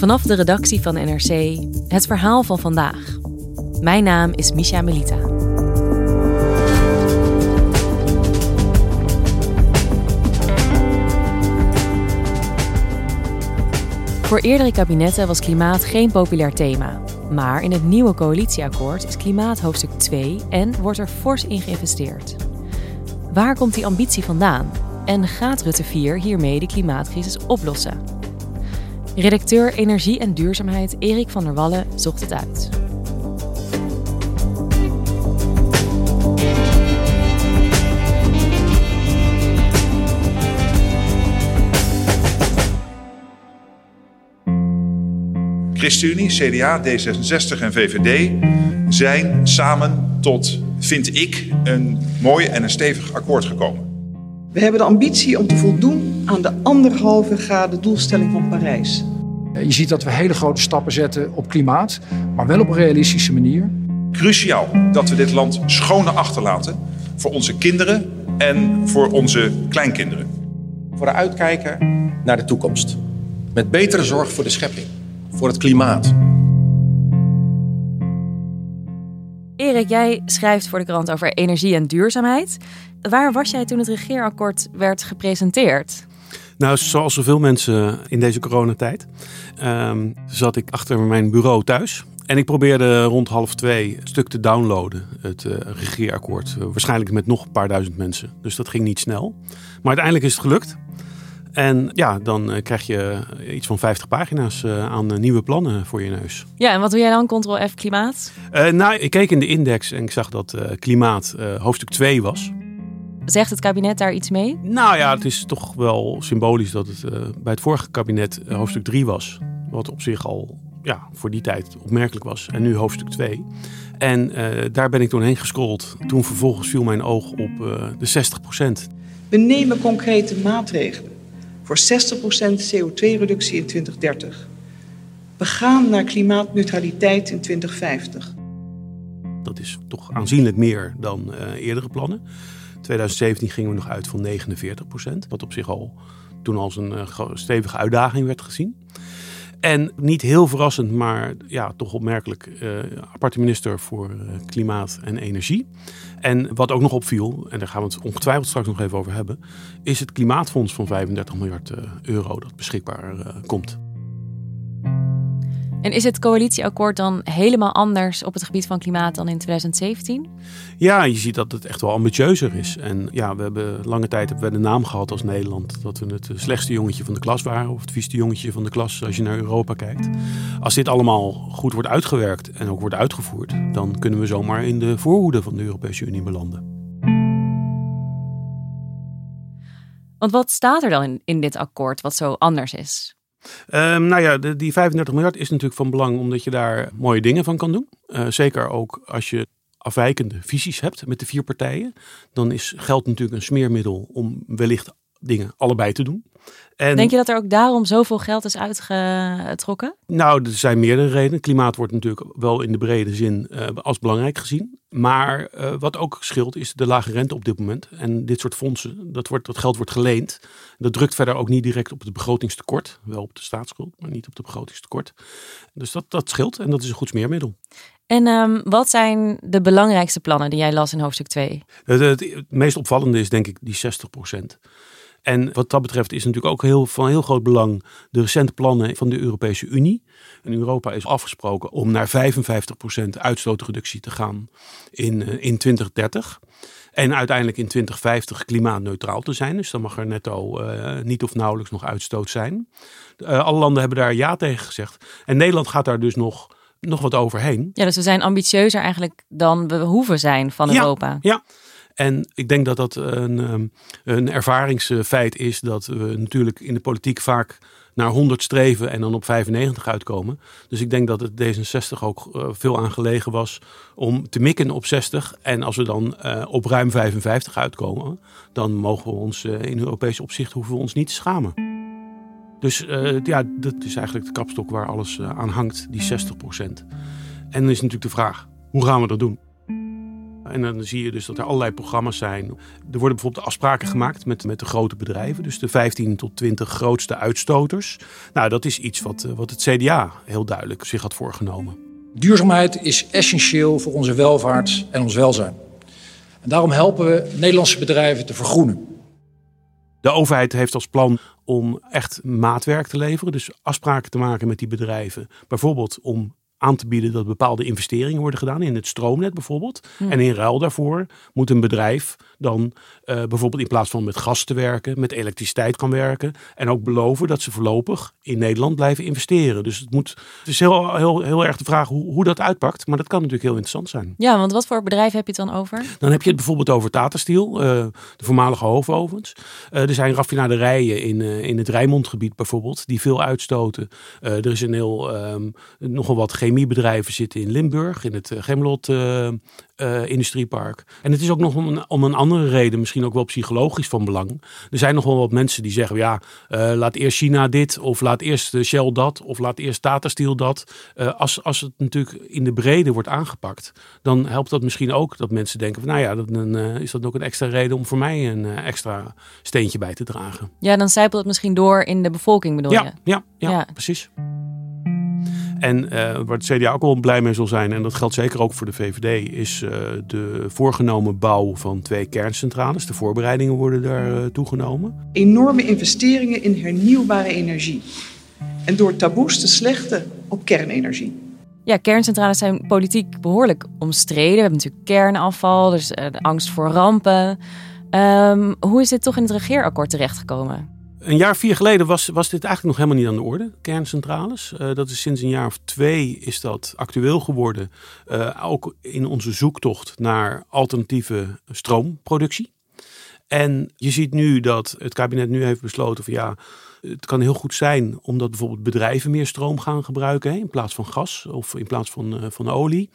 Vanaf de redactie van NRC het verhaal van vandaag. Mijn naam is Misha Melita. Voor eerdere kabinetten was klimaat geen populair thema. Maar in het nieuwe coalitieakkoord is klimaat hoofdstuk 2 en wordt er fors in geïnvesteerd. Waar komt die ambitie vandaan? En gaat Rutte 4 hiermee de klimaatcrisis oplossen? Redacteur Energie en Duurzaamheid Erik van der Wallen zocht het uit. ChristenUnie, CDA, D66 en VVD zijn samen tot, vind ik, een mooi en een stevig akkoord gekomen. We hebben de ambitie om te voldoen aan de anderhalve graden doelstelling van Parijs. Je ziet dat we hele grote stappen zetten op klimaat, maar wel op een realistische manier. Cruciaal dat we dit land schoner achterlaten voor onze kinderen en voor onze kleinkinderen. Vooruitkijken naar de toekomst. Met betere zorg voor de schepping, voor het klimaat. Erik, jij schrijft voor de krant over energie en duurzaamheid. Waar was jij toen het regeerakkoord werd gepresenteerd? Nou, zoals zoveel mensen in deze coronatijd, um, zat ik achter mijn bureau thuis. En ik probeerde rond half twee een stuk te downloaden, het uh, regeerakkoord. Uh, waarschijnlijk met nog een paar duizend mensen. Dus dat ging niet snel. Maar uiteindelijk is het gelukt. En ja, dan uh, krijg je iets van 50 pagina's aan nieuwe plannen voor je neus. Ja, en wat doe jij dan? Ctrl-F klimaat? nou, ik keek in de index en ik zag dat klimaat hoofdstuk 2 was. Zegt het kabinet daar iets mee? Nou ja, het is toch wel symbolisch dat het uh, bij het vorige kabinet uh, hoofdstuk 3 was. Wat op zich al ja, voor die tijd opmerkelijk was. En nu hoofdstuk 2. En uh, daar ben ik toen heen gescrolld. Toen vervolgens viel mijn oog op de 60% We nemen concrete maatregelen voor 60% CO2-reductie in 2030. We gaan naar klimaatneutraliteit in 2050. Dat is toch aanzienlijk meer dan eerdere plannen. 2017 gingen we nog uit van 49 procent. Wat op zich al toen als een uh, stevige uitdaging werd gezien. En niet heel verrassend, maar ja, toch opmerkelijk, uh, aparte minister voor uh, Klimaat en Energie. En wat ook nog opviel, en daar gaan we het ongetwijfeld straks nog even over hebben, is het klimaatfonds van 35 miljard euro dat beschikbaar komt. En is het coalitieakkoord dan helemaal anders op het gebied van klimaat dan in 2017? Ja, je ziet dat het echt wel ambitieuzer is. En ja, we hebben lange tijd hebben we de naam gehad als Nederland dat we het slechtste jongetje van de klas waren. Of het vieste jongetje van de klas als je naar Europa kijkt. Als dit allemaal goed wordt uitgewerkt en ook wordt uitgevoerd, dan kunnen we zomaar in de voorhoede van de Europese Unie belanden. Want wat staat er dan in, in dit akkoord wat zo anders is? Um, nou ja, de, die 35 miljard is natuurlijk van belang omdat je daar mooie dingen van kan doen. Uh, zeker ook als je afwijkende visies hebt met de vier partijen. Dan is geld natuurlijk een smeermiddel om wellicht dingen allebei te doen. En, Denk je dat er ook daarom zoveel geld is uitgetrokken? Nou, er zijn meerdere redenen. Klimaat wordt natuurlijk wel in de brede zin uh, als belangrijk gezien. Maar uh, wat ook scheelt is de lage rente op dit moment. En dit soort fondsen, dat, wordt, dat geld wordt geleend. Dat drukt verder ook niet direct op het begrotingstekort. Wel op de staatsschuld, maar niet op het begrotingstekort. Dus dat, dat scheelt en dat is een goed smeermiddel. En um, wat zijn de belangrijkste plannen die jij las in hoofdstuk 2? Het, het, het meest opvallende is denk ik die 60 procent. En wat dat betreft is natuurlijk ook heel, van heel groot belang de recente plannen van de Europese Unie. In Europa is afgesproken om naar 55% uitstootreductie te gaan in, eh, in 2030. En uiteindelijk in 2050 klimaatneutraal te zijn. Dus dan mag er netto uh, niet of nauwelijks nog uitstoot zijn. Uh, alle landen hebben daar ja tegen gezegd. En Nederland gaat daar dus nog, nog wat overheen. Ja, dus we zijn ambitieuzer eigenlijk dan we hoeven zijn van Europa. Ja, en ik denk dat dat een, ehm, een ervaringsfeit is dat we natuurlijk in de politiek vaak naar 100 streven en dan op 95 uitkomen. Dus ik denk dat het D66 ook uh, veel aangelegen was om te mikken op 60. En als we dan uh, op ruim 55 uitkomen, dan mogen we ons uh, in Europees opzicht hoeven we ons niet te schamen. Dus ja, dat is eigenlijk de kapstok waar alles aan hangt, die 60% En dan is natuurlijk de vraag, hoe gaan we dat doen? En dan zie je dus dat er allerlei programma's zijn. Er worden bijvoorbeeld afspraken gemaakt met, met de grote bedrijven. Dus de 15 tot 20 grootste uitstoters. Nou, dat is iets wat, eh, wat het CDA heel duidelijk zich had voorgenomen. Duurzaamheid is essentieel voor onze welvaart en ons welzijn. En daarom helpen we Nederlandse bedrijven te vergroenen. De overheid heeft als plan om echt maatwerk te leveren. Dus afspraken te maken met die bedrijven. Bijvoorbeeld om aan te bieden dat bepaalde investeringen worden gedaan in het stroomnet bijvoorbeeld. Hmm. En in ruil daarvoor moet een bedrijf dan uh, bijvoorbeeld in plaats van met gas te werken, met elektriciteit kan werken. En ook beloven dat ze voorlopig in Nederland blijven investeren. Dus het, moet, het is heel, heel, heel erg de vraag hoe, hoe dat uitpakt. Maar dat kan natuurlijk heel interessant zijn. Ja, want wat voor bedrijf heb je het dan over? Dan heb je het bijvoorbeeld over Tata Steel, uh, de voormalige hoofdovens. Uh, er zijn raffinaderijen in, in het Rijnmondgebied bijvoorbeeld, die veel uitstoten. er is een heel, um, nogal wat chemiebedrijven zitten in Limburg, in het Gemlot uh, industriepark. En het is ook nog om een, om een, andere reden, misschien ook wel psychologisch van belang. Er zijn nog wel wat mensen die zeggen, ja, uh, laat eerst China dit, of laat eerst Shell dat, of laat eerst Tata Steel dat. Als, als het natuurlijk in de brede wordt aangepakt, dan helpt dat misschien ook dat mensen denken, van, nou ja, dan is dat ook een extra reden om voor mij een extra steentje bij te dragen. Ja, dan zijpelt het misschien door in de bevolking, bedoel ja, je? Ja, ja, ja. precies. En uh, waar het CDA ook wel blij mee zal zijn, en dat geldt zeker ook voor de VVD, is uh, de voorgenomen bouw van twee kerncentrales. De voorbereidingen worden daar uh, toegenomen. Enorme investeringen in hernieuwbare energie. En door taboes te slechten op kernenergie. Ja, kerncentrales zijn politiek behoorlijk omstreden. We hebben natuurlijk kernafval, dus de angst voor rampen. Um, hoe is dit toch in het regeerakkoord terechtgekomen? Een jaar vier geleden was, was dit eigenlijk nog helemaal niet aan de orde, kerncentrales. Uh, dat is sinds een jaar of twee is dat actueel geworden. Uh, ook in onze zoektocht naar alternatieve stroomproductie. En je ziet nu dat het kabinet nu heeft besloten van ja, het kan heel goed zijn omdat bijvoorbeeld bedrijven meer stroom gaan gebruiken in plaats van gas of in plaats van, uh, van olie.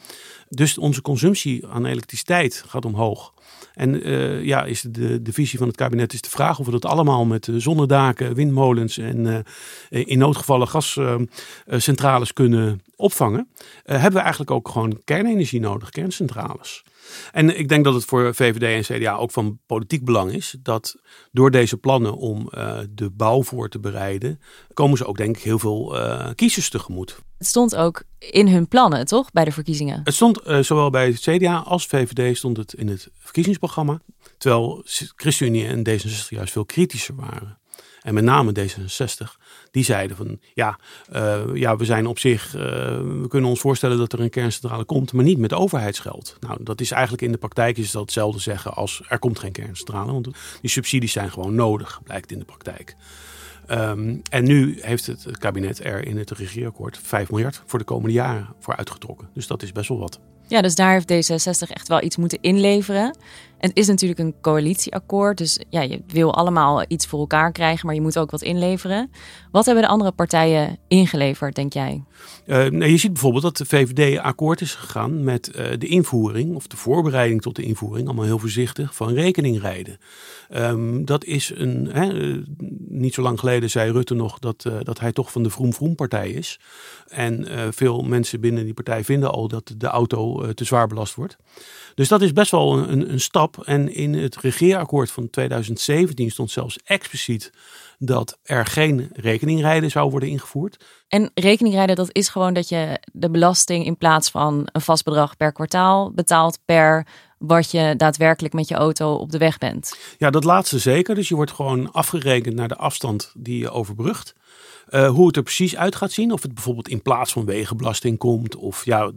Dus onze consumptie aan elektriciteit gaat omhoog. En uh, ja, is de, de visie van het kabinet is de vraag of we dat allemaal met zonnedaken, windmolens en in noodgevallen gascentrales kunnen opvangen. hebben we eigenlijk ook gewoon kernenergie nodig, kerncentrales. En ik denk dat het voor VVD en CDA ook van politiek belang is dat door deze plannen om uh, de bouw voor te bereiden, komen ze ook denk ik heel veel uh, kiezers tegemoet. Het stond ook in hun plannen, toch, bij de verkiezingen? Het stond uh, zowel bij het CDA als VVD stond het in het verkiezingsprogramma, terwijl ChristenUnie en D66 juist veel kritischer waren. En met name D66, die zeiden van ja, uh, ja we zijn op zich, uh, we kunnen ons voorstellen dat er een kerncentrale komt, maar niet met overheidsgeld. Nou, dat is eigenlijk in de praktijk is dat hetzelfde zeggen als er komt geen kerncentrale, want die subsidies zijn gewoon nodig, blijkt in de praktijk. Um, en nu heeft het kabinet er in het regeerakkoord 5 miljard voor de komende jaren voor uitgetrokken. Dus dat is best wel wat. Ja, dus daar heeft D66 echt wel iets moeten inleveren. Het is natuurlijk een coalitieakkoord, dus ja, je wil allemaal iets voor elkaar krijgen, maar je moet ook wat inleveren. Wat hebben de andere partijen ingeleverd, denk jij? Uh, nou, je ziet bijvoorbeeld dat de VVD akkoord is gegaan met uh, de invoering, of de voorbereiding tot de invoering, allemaal heel voorzichtig, van rekeningrijden. Um, dat is een, hè, niet zo lang geleden zei Rutte nog dat, dat hij toch van de Vroom Vroom partij is. En veel mensen binnen die partij vinden al dat de auto te zwaar belast wordt. Dus dat is best wel een, een stap. En in het regeerakkoord van 2017 stond zelfs expliciet dat er geen rekeningrijden zou worden ingevoerd. En rekeningrijden, dat is gewoon dat je de belasting in plaats van een vast bedrag per kwartaal betaalt per wat je daadwerkelijk met je auto op de weg bent. Ja, dat laatste zeker. Dus je wordt gewoon afgerekend naar de afstand die je overbrugt. Uh, hoe het er precies uit gaat zien, of het bijvoorbeeld in plaats van wegenbelasting komt, of ja,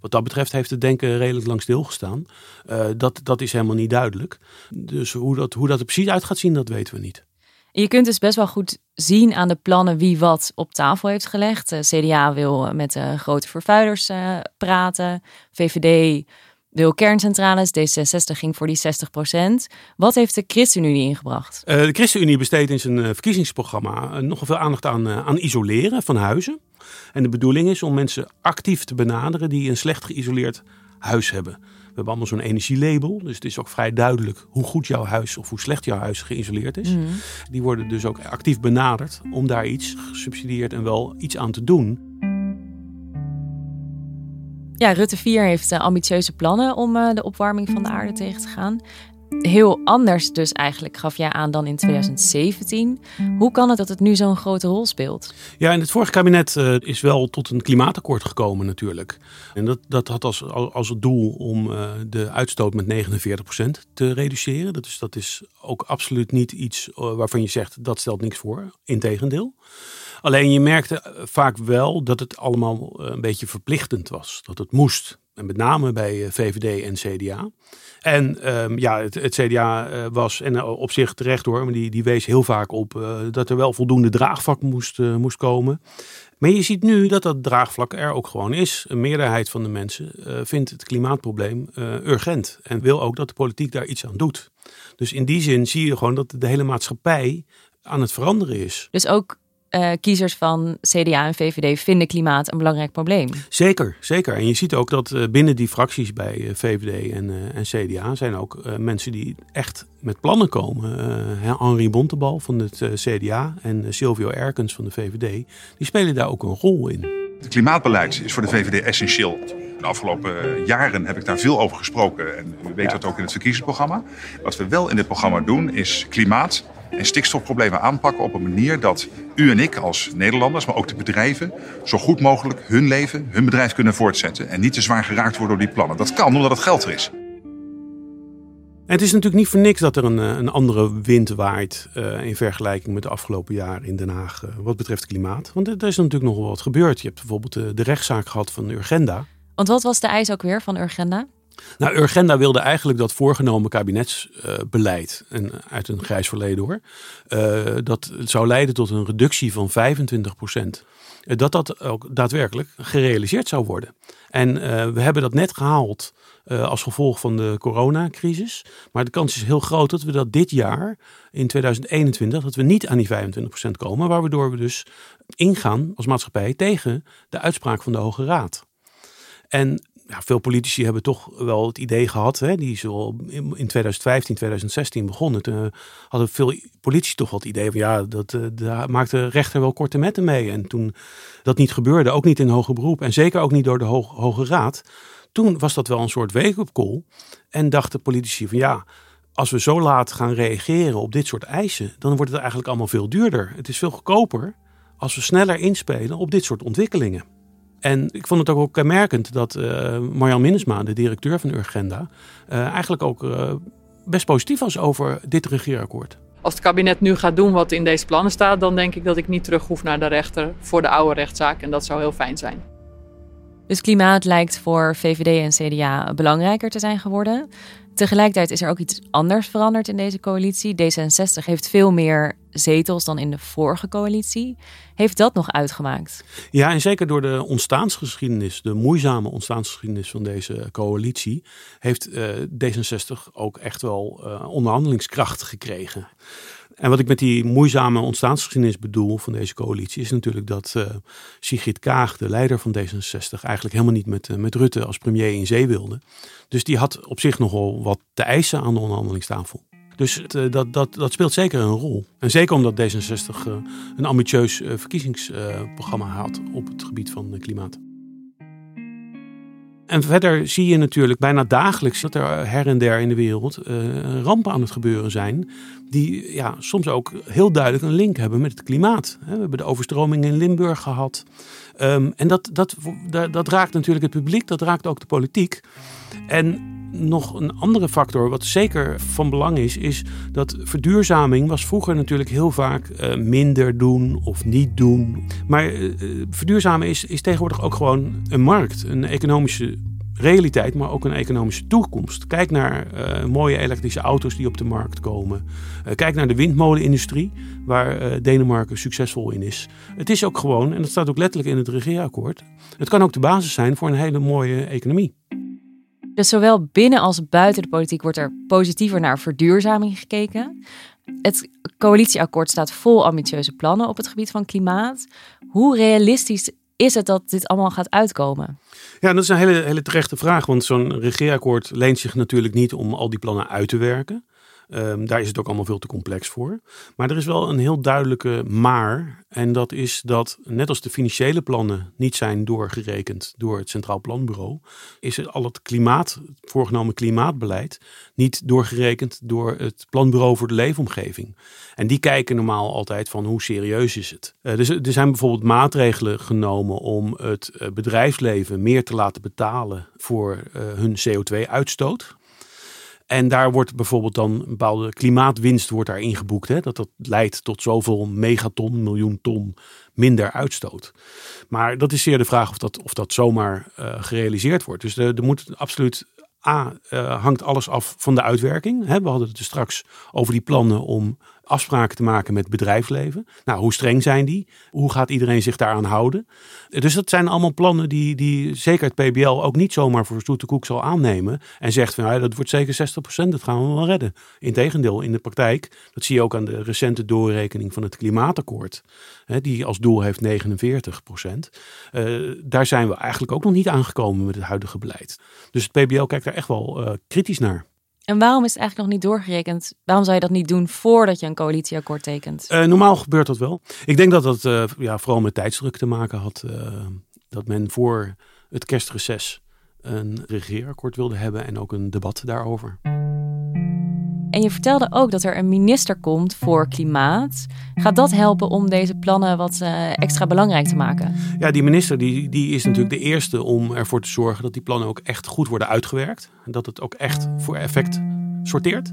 wat dat betreft heeft het denken redelijk lang stilgestaan. Uh, dat, dat is helemaal niet duidelijk. Dus hoe dat, hoe dat er precies uit gaat zien, dat weten we niet. Je kunt dus best wel goed zien aan de plannen wie wat op tafel heeft gelegd. De CDA wil met grote vervuilers praten. VVD wil kerncentrales. D66 ging voor die 60% Wat heeft de ChristenUnie ingebracht? Uh, de ChristenUnie besteedt in zijn uh, verkiezingsprogramma nogal veel aandacht aan, aan isoleren van huizen. En de bedoeling is om mensen actief te benaderen die een slecht geïsoleerd huis hebben. We hebben allemaal zo'n energielabel. Dus het is ook vrij duidelijk hoe goed jouw huis of hoe slecht jouw huis geïsoleerd is. Mhm. Die worden dus ook actief benaderd om daar iets gesubsidieerd en wel iets aan te doen. Ja, Rutte 4 heeft ambitieuze plannen om eh, de opwarming van de aarde tegen te gaan heel anders dus eigenlijk, gaf jij aan, dan in 2017. Hoe kan het dat het nu zo'n grote rol speelt? Ja, in het vorige kabinet uh, is wel tot een klimaatakkoord gekomen natuurlijk. En dat, dat had als, als doel om de uitstoot met 49% te reduceren. Dat is, dat is ook absoluut niet iets waarvan je zegt dat stelt niks voor. Integendeel. Alleen je merkte vaak wel dat het allemaal een beetje verplichtend was. Dat het moest. En met name bij VVD en CDA. En um, ja, het, CDA was, en op zich terecht hoor, maar die, die wees heel vaak op dat er wel voldoende draagvlak moest, moest komen. Maar je ziet nu dat dat draagvlak er ook gewoon is. Een meerderheid van de mensen vindt het klimaatprobleem urgent. En wil ook dat de politiek daar iets aan doet. Dus in die zin zie je gewoon dat de hele maatschappij aan het veranderen is. Dus ook uh, kiezers van CDA en VVD vinden klimaat een belangrijk probleem. Zeker, zeker. En je ziet ook dat uh, binnen die fracties bij uh, VVD en, en, CDA zijn ook mensen die echt met plannen komen. Henri Bontebal van het CDA en Silvio Erkens van de VVD, die spelen daar ook een rol in. Het klimaatbeleid is voor de VVD essentieel. De afgelopen jaren heb ik daar veel over gesproken en u weet dat ook in het verkiezingsprogramma. Wat we wel in dit programma doen is klimaat en stikstofproblemen aanpakken op een manier dat u en ik als Nederlanders, maar ook de bedrijven, zo goed mogelijk hun leven, hun bedrijf kunnen voortzetten en niet te zwaar geraakt worden door die plannen. Dat kan omdat het geld er is. Het is natuurlijk niet voor niks dat er een, eh, een andere wind waait uh, in vergelijking met de afgelopen jaren in Den Haag uh, wat betreft klimaat. Want er is natuurlijk nog wel wat gebeurd. Je hebt bijvoorbeeld de, de rechtszaak gehad van Urgenda. Want wat was de eis ook weer van Urgenda? Nou, Urgenda wilde eigenlijk dat voorgenomen kabinetsbeleid, uh, en uit een grijs verleden hoor, uh, dat zou leiden tot een reductie van 25 procent. Uh, dat dat ook daadwerkelijk gerealiseerd zou worden. En we hebben dat net gehaald als gevolg van de coronacrisis. Maar de kans is heel groot dat we dat dit jaar, in 2021, dat we niet aan die 25 procent komen. Waardoor we dus ingaan als maatschappij tegen de uitspraak van de Hoge Raad. En veel politici hebben toch wel het idee gehad, hè, die zo in 2015, 2016 begonnen. Toen hadden veel politici toch wel het idee van ja, dat, uh, daar maakte rechter wel korte metten mee. En toen dat niet gebeurde, ook niet in hoger beroep en zeker ook niet door de Hoge Raad, toen was dat wel een soort wake-up. En dachten politici van ja, als we zo laat gaan reageren op dit soort eisen, dan wordt het eigenlijk allemaal veel duurder. Het is veel goedkoper als we sneller inspelen op dit soort ontwikkelingen. En ik vond het ook, ook kenmerkend dat uh, Marjan Minnesma, de directeur van Urgenda, uh, eigenlijk ook uh, best positief was over dit regeerakkoord. Als het kabinet nu gaat doen wat in deze plannen staat, dan denk ik dat ik niet terug hoef naar de rechter voor de oude rechtszaak. En dat zou heel fijn zijn. Dus klimaat lijkt voor VVD en CDA belangrijker te zijn geworden. Tegelijkertijd is er ook iets anders veranderd in deze coalitie. D66 heeft veel meer zetels dan in de vorige coalitie. Heeft dat nog uitgemaakt? Ja, en zeker door de ontstaansgeschiedenis, de moeizame ontstaansgeschiedenis van deze coalitie, heeft uh, D66 ook echt wel uh, onderhandelingskracht gekregen. En wat ik met die moeizame ontstaansgeschiedenis bedoel van deze coalitie, is natuurlijk dat uh, Sigrid Kaag, de leider van D66, eigenlijk helemaal niet met, met Rutte als premier in zee wilde. Dus die had op zich nogal wat te eisen aan de onderhandelingstafel. Dus uh, dat, dat, dat speelt zeker een rol. En zeker omdat D66 een ambitieus verkiezingsprogramma had op het gebied van klimaat. En verder zie je natuurlijk bijna dagelijks dat er her en der in de wereld rampen aan het gebeuren zijn. Die ja, soms ook heel duidelijk een link hebben met het klimaat. We hebben de overstroming in Limburg gehad. Um, en dat, dat, dat, dat raakt natuurlijk het publiek, dat raakt ook de politiek. En nog een andere factor, wat zeker van belang is, is dat verduurzaming was vroeger natuurlijk heel vaak uh, minder doen of niet doen. Maar uh, verduurzamen is, is tegenwoordig ook gewoon een markt, een economische realiteit, maar ook een economische toekomst. Kijk naar mooie elektrische auto's die op de markt komen. Kijk naar de windmolenindustrie, waar Denemarken succesvol in is. Het is ook gewoon, en dat staat ook letterlijk in het regeerakkoord, het kan ook de basis zijn voor een hele mooie economie. Dus zowel binnen als buiten de politiek wordt er positiever naar verduurzaming gekeken. Het coalitieakkoord staat vol ambitieuze plannen op het gebied van klimaat. Hoe realistisch is het dat dit allemaal gaat uitkomen? Ja, dat is een hele, hele terechte vraag. Want zo'n regeerakkoord leent zich natuurlijk niet om al die plannen uit te werken. Um, daar is het ook allemaal veel te complex voor. Maar er is wel een heel duidelijke maar. En dat is dat, net als de financiële plannen niet zijn doorgerekend door het Centraal Planbureau, is het al het klimaat, het voorgenomen klimaatbeleid niet doorgerekend door het Planbureau voor de Leefomgeving. En die kijken normaal altijd van hoe serieus is het. Uh, dus er zijn bijvoorbeeld maatregelen genomen om het uh, bedrijfsleven meer te laten betalen voor uh, hun CO2-uitstoot. En daar wordt bijvoorbeeld dan een bepaalde klimaatwinst wordt daar ingeboekt. Hè? Dat dat leidt tot zoveel megaton, miljoen ton minder uitstoot. Maar dat is zeer de vraag of dat, of dat zomaar uh, gerealiseerd wordt. Dus er, moet absoluut A, uh, hangt alles af van de uitwerking. Hè? We hadden het er straks over die plannen om afspraken te maken met bedrijfsleven. Nou, hoe streng zijn die? Hoe gaat iedereen zich daaraan houden? Dus dat zijn allemaal plannen die, die zeker het PBL ook niet zomaar voor zoete koek zal aannemen. En zegt van dat wordt zeker 60%, dat gaan we wel redden. Integendeel, in de praktijk, dat zie je ook aan de recente doorrekening van het klimaatakkoord. Hè, die als doel heeft 49%. Uh, daar zijn we eigenlijk ook nog niet aangekomen met het huidige beleid. Dus het PBL kijkt daar echt wel uh, kritisch naar. En waarom is het eigenlijk nog niet doorgerekend? Waarom zou je dat niet doen voordat je een coalitieakkoord tekent? Uh, normaal gebeurt dat wel. Ik denk dat dat uh, ja, vooral met tijdsdruk te maken had. Uh, dat men voor het kerstreces een regeerakkoord wilde hebben en ook een debat daarover. En je vertelde ook dat er een minister komt voor klimaat. Gaat dat helpen om deze plannen wat extra belangrijk te maken? Ja, die minister die, die is natuurlijk de eerste om ervoor te zorgen dat die plannen ook echt goed worden uitgewerkt. En dat het ook echt voor effect sorteert.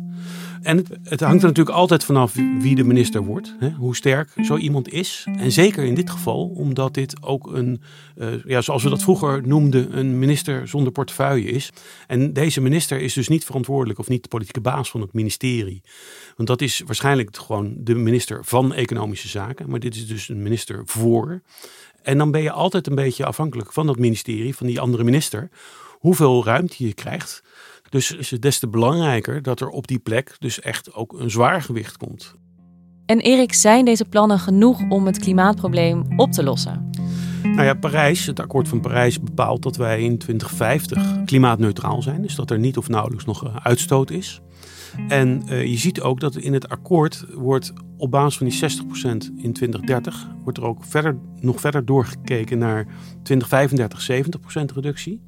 En het, het, hangt er natuurlijk altijd vanaf wie de minister wordt. Hè? Hoe sterk zo iemand is. En zeker in dit geval, omdat dit ook een, uh, ja, zoals we dat vroeger noemden, een minister zonder portefeuille is. En deze minister is dus niet verantwoordelijk of niet de politieke baas van het ministerie. Want dat is waarschijnlijk gewoon de minister van Economische Zaken. Maar dit is dus een minister voor. En dan ben je altijd een beetje afhankelijk van dat ministerie, van die andere minister. Hoeveel ruimte je krijgt. Dus is het des te belangrijker dat er op die plek dus echt ook een zwaar gewicht komt. En Erik, zijn deze plannen genoeg om het klimaatprobleem op te lossen? Nou ja, Parijs, het akkoord van Parijs bepaalt dat wij in 2050 klimaatneutraal zijn. Dus dat er niet of nauwelijks nog uitstoot is. En uh, je ziet ook dat in het akkoord wordt op basis van die 60% in 2030, wordt er ook verder, nog verder doorgekeken naar 2035 70% reductie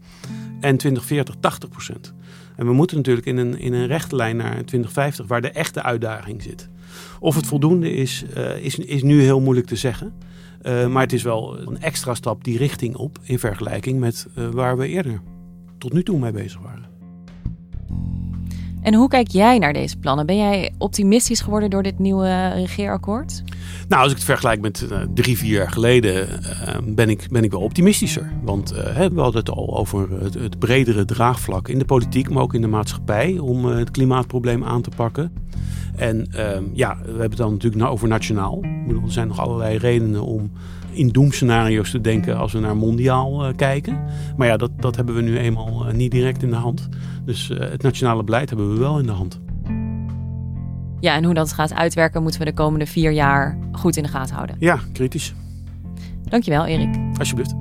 en 2040 80%. En we moeten natuurlijk in een, in een rechte lijn naar 2050, waar de echte uitdaging zit. Of het voldoende is, uh, is, is nu heel moeilijk te zeggen. Uh, maar het is wel een extra stap die richting op in vergelijking met uh, waar we eerder tot nu toe mee bezig waren. En hoe kijk jij naar deze plannen? Ben jij optimistisch geworden door dit nieuwe regeerakkoord? Nou, als ik het vergelijk met uh, drie, vier jaar geleden, uh, ben, ik, ben ik wel optimistischer. Want uh, we hadden het al over het, bredere draagvlak in de politiek, maar ook in de maatschappij om het klimaatprobleem aan te pakken. En ehm, ja, we hebben het dan natuurlijk over nationaal. Er zijn nog allerlei redenen om in doemscenario's te denken als we naar mondiaal uh, kijken. Maar ja, dat, dat hebben we nu eenmaal uh, niet direct in de hand. Dus uh, het nationale beleid hebben we wel in de hand. Ja, en hoe dat gaat uitwerken moeten we de komende vier jaar goed in de gaten houden. Ja, kritisch. Dankjewel, Erik. Alsjeblieft.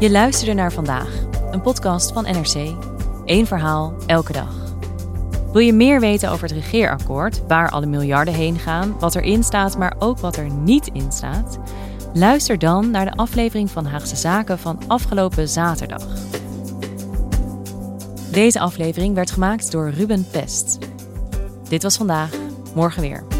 Je luisterde naar vandaag, een podcast van NRC. Eén verhaal, elke dag. Wil je meer weten over het regeerakkoord, waar alle miljarden heen gaan, wat erin staat, maar ook wat er niet in staat? Luister dan naar de aflevering van Haagse Zaken van afgelopen zaterdag. Deze aflevering werd gemaakt door Ruben Pest. Dit was vandaag, morgen weer.